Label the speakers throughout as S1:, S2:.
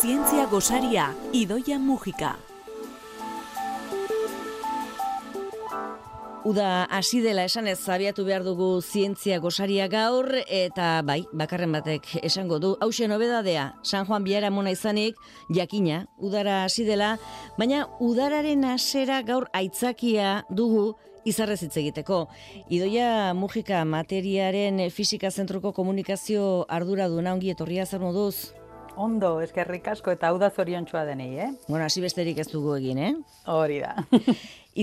S1: Zientzia gosaria, Idoia Mujika.
S2: Uda hasi dela esan ez zabiatu behar dugu zientzia gosaria gaur eta bai, bakarren batek esango du. Hauxe nobedadea, San Juan Biara mona izanik, jakina, udara hasi dela, baina udararen hasera gaur aitzakia dugu izarrez hitz egiteko. Idoia Mujika materiaren fisika zentroko komunikazio ardura duna ongi etorria zer moduz?
S3: Ondo, eskerrik asko eta hau da zoriontxoa denei, eh?
S2: Bueno, hasi besterik ez dugu egin, eh?
S3: Hori da.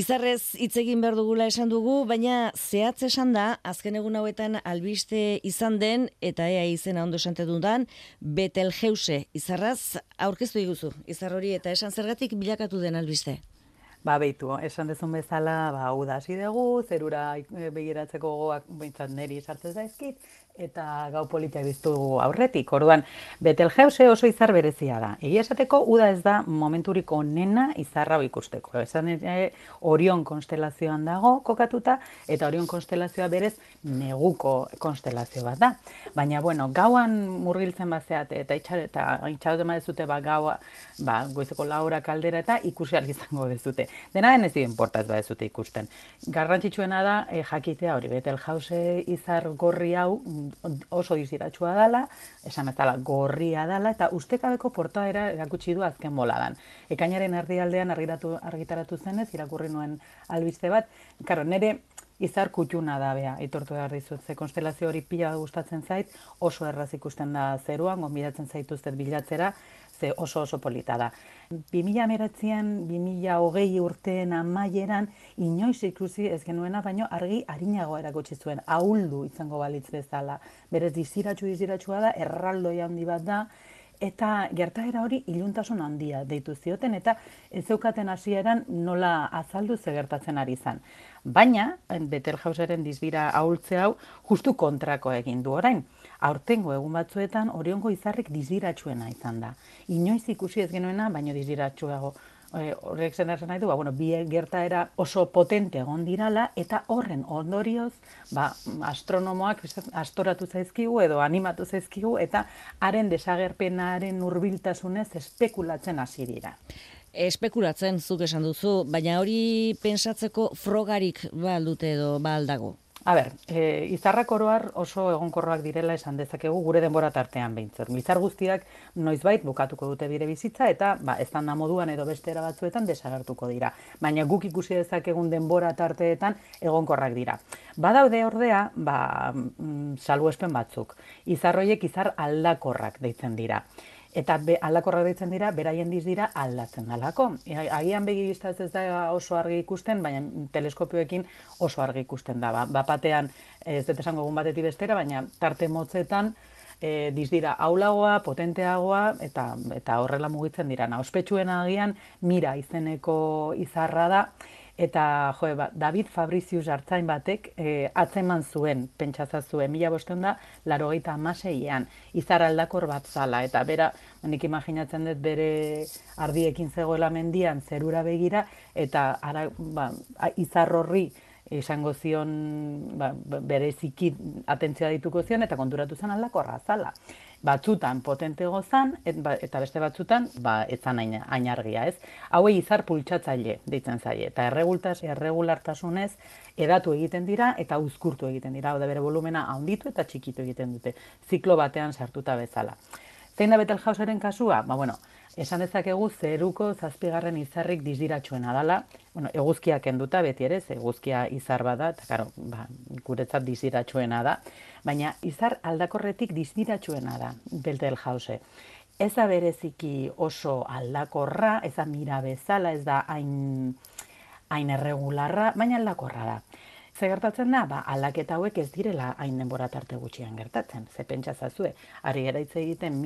S2: Izarrez hitz egin behar dugula esan dugu, baina zehatz esan da, azken egun hauetan albiste izan den, eta ea izena ondo esante dudan, Betelgeuse, izarraz aurkeztu iguzu, izar hori eta esan zergatik bilakatu den albiste.
S3: Ba, behitu, esan dezun bezala, ba, hasi dugu, zerura eh, begiratzeko gogoak, bintzat neri sartzen zaizkit, eta gau politiak biztu aurretik. Orduan, Betelgeuse oso izar berezia da. Egia esateko, uda ez da momenturik onena izarra ikusteko. Esan e, Orion konstelazioan dago kokatuta, eta Orion konstelazioa berez neguko konstelazio bat da. Baina, bueno, gauan murgiltzen bazeat, eta itxar, eta itxar dema dezute, ba, gaua, ba, goizeko laura kaldera, eta ikusi izango dezute. Dena den ez dien portaz ba dezute ikusten. Garrantzitsuena da, e, jakitea hori, Betelgeuse izar gorri hau, oso diziratsua dela, esan bezala gorria dela, eta ustekabeko portaera erakutsi du azken boladan. Ekainaren erdialdean argiratu, argitaratu zenez, irakurri nuen albiste bat, karo, nire izar kutxuna da bea, itortu behar dizut, ze konstelazio hori pila gustatzen zait, oso erraz ikusten da zeruan, gonbidatzen zaituztet bilatzera, ze oso oso polita da. 2000 meratzean, 2000 hogei urteen amaieran, inoiz ikusi ez genuena, baino argi harinago erakutsi zuen, ahuldu izango balitz bezala. Berez diziratxu diziratsua da, erraldoi handi bat da, eta gertaera hori iluntasun handia deitu zioten, eta ez zeukaten hasieran nola azaldu ze gertatzen ari izan. Baina, Betelgeuseren dizbira ahultze hau, justu kontrako egin du orain aurtengo egun batzuetan oriongo izarrik diziratsuena izan da. Inoiz ikusi ez genuena, baino diziratsuago. E, horrek zen nahi du, ba, bueno, bi gertaera oso potente egon dirala, eta horren ondorioz, ba, astronomoak astoratu zaizkigu edo animatu zaizkigu, eta haren desagerpenaren urbiltasunez espekulatzen hasi dira.
S2: Espekulatzen zuk esan duzu, baina hori pensatzeko frogarik baldute edo baldago.
S3: A ber, e, izarrak oroar oso egonkorroak direla esan dezakegu gure denbora tartean behintzat. Izar guztiak noizbait bukatuko dute bire bizitza eta ba, ez da moduan edo bestera batzuetan desagertuko dira. Baina guk ikusi dezakegun denbora tarteetan egonkorrak dira. Badaude ordea, ba, mm, salbuespen batzuk. Izarroiek izar aldakorrak deitzen dira eta be, aldakorra ditzen dira, beraien diz dira aldatzen dalako. Agian begi ez da oso argi ikusten, baina teleskopioekin oso argi ikusten da. Ba, bapatean, ez dut esango egun batetik bestera, baina tarte motzetan, e, diz dira aulagoa, potenteagoa, eta, eta horrela mugitzen dira. Na, ospetsuen agian, mira izeneko izarra da, eta jo, ba, David Fabricius hartzain batek e, atzeman zuen, pentsaza zuen, mila bosten da, laro gaita amaseian, izar aldakor bat zala, eta bera, nik imaginatzen dut bere ardiekin zegoela mendian, zerura begira, eta ara, ba, izar horri, esango zion ba, bere ziki atentzioa dituko zion eta konturatu zen aldakorra zala batzutan potente gozan, ba, eta beste batzutan, ba, etzan hain argia, ez? Hauei izar pultsatzaile deitzen zaie, eta erregultaz, erregulartasunez edatu egiten dira eta uzkurtu egiten dira, hau da bere volumena handitu eta txikitu egiten dute, ziklo batean sartuta bezala. Zein da Betelhausaren kasua? Ba, bueno, esan dezakegu zeruko zazpigarren izarrik dizdiratxuena dala, bueno, eguzkia kenduta beti ere, eguzkia izar bada, eta karo, ba, guretzat dizdiratxuena da, baina izar aldakorretik dizdiratxuena da, beltel jause. Ez da bereziki oso aldakorra, ez da mira bezala, ez da hain, hain erregularra, baina aldakorra da. Ze gertatzen da, ba, aldaketa hauek ez direla hain denbora tarte gutxian gertatzen. Ze pentsa zazue, ari egiten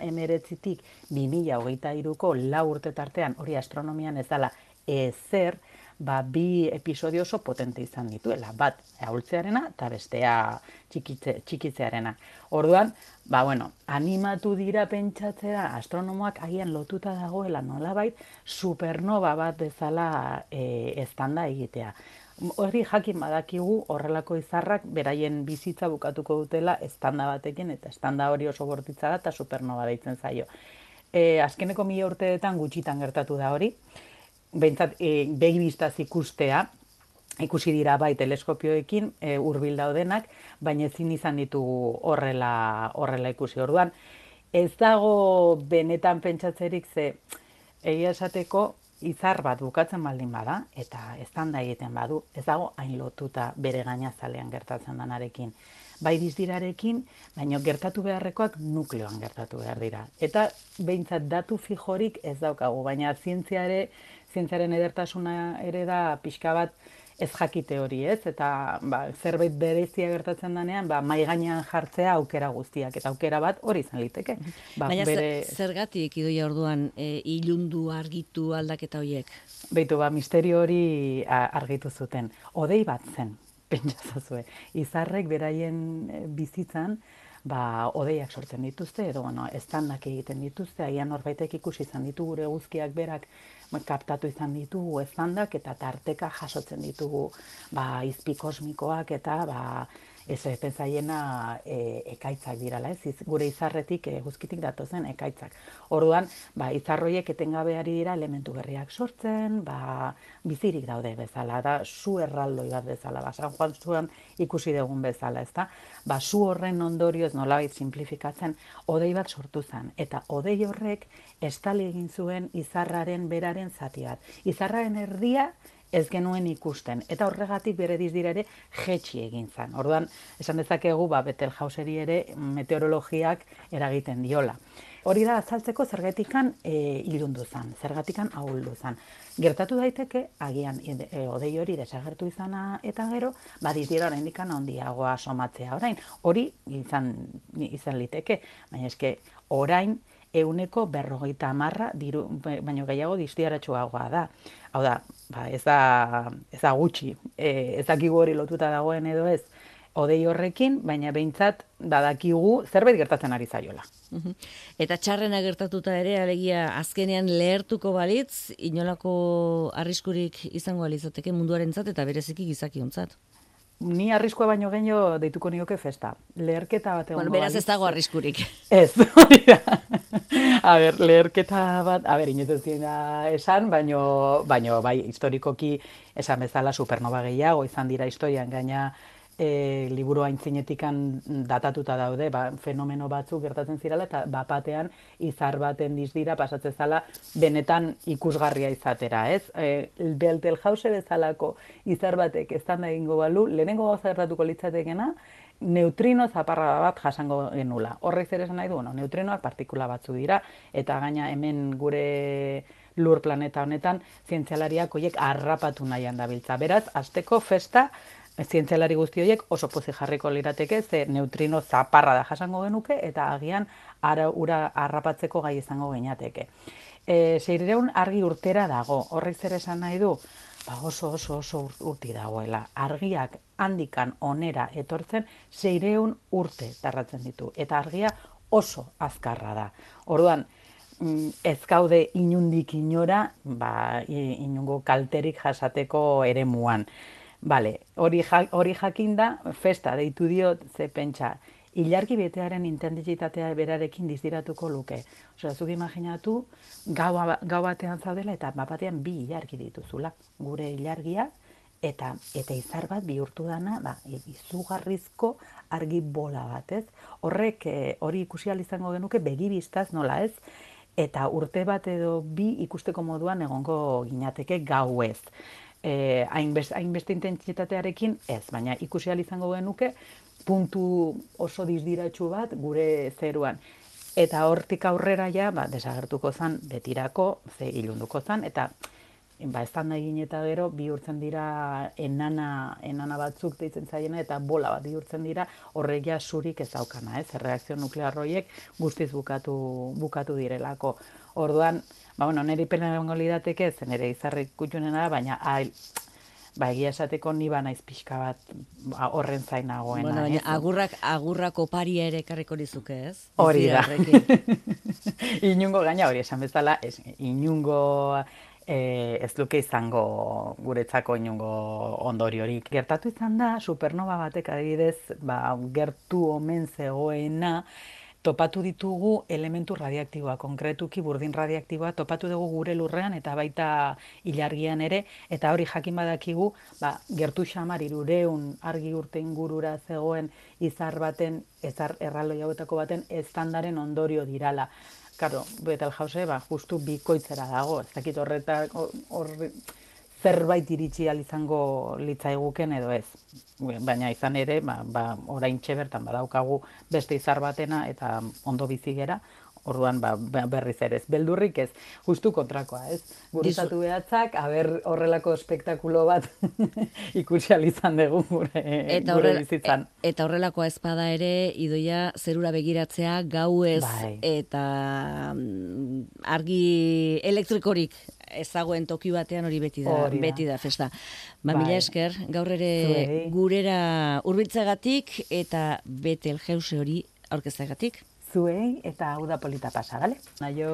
S3: emeretzitik bi mila hogeita iruko lau urte tartean hori astronomian ez dela ezer, ba, bi episodio oso potente izan dituela. Bat, ahultzearena eta bestea txikitze, txikitzearena. Orduan, ba, bueno, animatu dira pentsatzea astronomoak agian lotuta dagoela nolabait supernova bat bezala e, eztanda egitea hori jakin badakigu horrelako izarrak beraien bizitza bukatuko dutela estanda batekin eta estanda hori oso bortitza da eta supernova deitzen zaio. E, azkeneko mila urteetan gutxitan gertatu da hori, behintzat e, begibiztaz ikustea, ikusi dira bai teleskopioekin e, hurbil daudenak, baina ezin izan ditugu horrela, horrela ikusi orduan. Ez dago benetan pentsatzerik ze egia esateko izar bat bukatzen baldin bada, eta ez da egiten badu, ez dago hain lotuta bere gainazalean gertatzen danarekin. Bai dizdirarekin, baina gertatu beharrekoak nukleoan gertatu behar dira. Eta behintzat datu fijorik ez daukagu, baina zientziare, zientziaren edertasuna ere da pixka bat, ez jakite hori, ez? Eta ba, zerbait berezia gertatzen denean, ba, mai gainean jartzea aukera guztiak, eta aukera bat hori izan liteke.
S2: Ba, Baina bere... zergatik idoia orduan e, ilundu argitu aldaketa horiek?
S3: Beitu, ba, misterio hori argitu zuten. Odei bat zen, pentsazazue. Izarrek beraien e, bizitzan, ba, odeiak sortzen dituzte, edo, bueno, estandak egiten dituzte, agian norbaitek ikusi izan ditu gure guzkiak berak kaptatu izan ditugu ezandak eta tarteka jasotzen ditugu ba, izpi kosmikoak eta ba, ez pentsaiena e, ekaitzak dirala, ez? gure izarretik e, guzkitik datozen ekaitzak. Orduan, ba, izarroiek etengabe ari dira elementu berriak sortzen, ba, bizirik daude bezala, da su erraldoi bat bezala, ba, San Juan zuan ikusi dugun bezala, ez da? Ba, su horren ondorioz nolabait simplifikatzen, odei bat sortu zen, eta odei horrek estali egin zuen izarraren beraren zati bat. Izarraren erdia, ez genuen ikusten. Eta horregatik bere dizdira ere jetxi egin zen. Orduan, esan dezakegu, ba, betel jauseri ere meteorologiak eragiten diola. Hori da azaltzeko zergatikan e, ilundu zen, zergatikan ahuldu zen. Gertatu daiteke, agian e, odei hori desagertu izana eta gero, badizdira orain dikan ondiagoa somatzea orain. Hori izan, izan liteke, baina eske orain, euneko berrogeita amarra, diru, baino gehiago diztiaratxoagoa da. Hau da, ba, ez, da ez da gutxi, e, ez dakigu hori lotuta dagoen edo ez, odei horrekin, baina behintzat badakigu zerbait gertatzen ari zaiola.
S2: Eta txarrena gertatuta ere, alegia azkenean lehertuko balitz, inolako arriskurik izango alizateke munduaren zat, eta bereziki gizakiontzat
S3: ni arriskua baino gehiago deituko nioke festa. Leherketa bat egon.
S2: Bueno, beraz ez dago arriskurik.
S3: Ez, hori da. A ber, leherketa bat, a ber, inoz ez esan, baino, baino, bai, historikoki esan bezala supernova gehiago izan dira historian gaina e, liburu aintzinetikan datatuta daude, ba, fenomeno batzuk gertatzen zirala, eta bapatean izar baten dizdira pasatzen zala benetan ikusgarria izatera, ez? E, Beltel jause bezalako izar batek ez da egingo balu, lehenengo gauza gertatuko litzatekena, neutrino zaparra bat jasango genula. Horrek zer esan nahi du, bueno, neutrinoak partikula batzu dira, eta gaina hemen gure lur planeta honetan, zientzialariak hoiek harrapatu nahian dabiltza. Beraz, azteko festa, zientzialari guzti horiek oso pozik jarriko lirateke, ze neutrino zaparra da jasango genuke, eta agian ara ura harrapatzeko gai izango geinateke. E, Seireun argi urtera dago, horrek zer esan nahi du, ba oso oso oso urti dagoela. Argiak handikan onera etortzen, seireun urte tarratzen ditu, eta argia oso azkarra da. Orduan, mm, ez gaude inundik inora, ba, inungo kalterik jasateko ere muan. Bale, hori, hori jakin festa deitu diot, ze pentsa, ilargi betearen intendizitatea berarekin dizdiratuko luke. Osa, zuk imaginatu, gau, gau batean zaudela eta bapatean bi ilargi dituzula. Gure ilargia, eta eta izar bat bihurtu dana, ba, izugarrizko argi bola bat, ez? Horrek, eh, hori ikusi izango genuke, begi biztaz nola ez? Eta urte bat edo bi ikusteko moduan egongo ginateke gau eh, hainbeste hain intentsitatearekin ez, baina ikusi izango genuke puntu oso dizdiratsu bat gure zeruan. Eta hortik aurrera ja, ba, desagertuko zan betirako, ze ilunduko zan, eta ba, ez egin eta gero, bihurtzen dira enana, enana batzuk deitzen zaiena, eta bola bat bihurtzen dira, horrek ja surik ez daukana, ez? Reakzio nuklearroiek guztiz bukatu, bukatu direlako. Orduan, ba, bueno, niri pena egongo lidateke, zen ere izarrik kutxunena baina ai, ba, egia esateko ni ba naiz pixka bat ba, horren zain nagoena.
S2: Bueno, baina agurrak, agurrako paria ere karriko dizuke, ez?
S3: Hori da. inungo gaina hori esan bezala, ez, inungo e, ez duke izango guretzako inungo ondoriorik. Gertatu izan da, supernova batek adibidez, ba, gertu omen zegoena, topatu ditugu elementu radioaktiboa, konkretuki burdin radioaktiboa, topatu dugu gure lurrean eta baita ilargian ere, eta hori jakin badakigu, ba, gertu xamar irureun argi urte ingurura zegoen izar baten, ezar erraloi hauetako baten, estandaren ondorio dirala. Karo, Betelgeuse, ba, justu bikoitzera dago, ez dakit horretak, hor, zerbait iritsi izango litzaiguken edo ez. Baina izan ere, ba, ba, orain bertan badaukagu beste izar batena eta ondo bizi gera, Orduan ba, ba, berriz ere ez. Beldurrik ez, justu kontrakoa, ez? Gurizatu behatzak, haber horrelako espektakulo bat ikusi izan dugu gure, eta gure bizitzan.
S2: E, eta horrelakoa ezpada ere, idoia zerura begiratzea gau ez bai. eta mm, argi elektrikorik ezagoen toki batean hori beti da, beti da festa. Ba, mila bai. esker, gaur ere gurera urbiltzagatik eta betel jeuse hori aurkezagatik
S3: zuei eta hau da polita pasa, gale? Naio...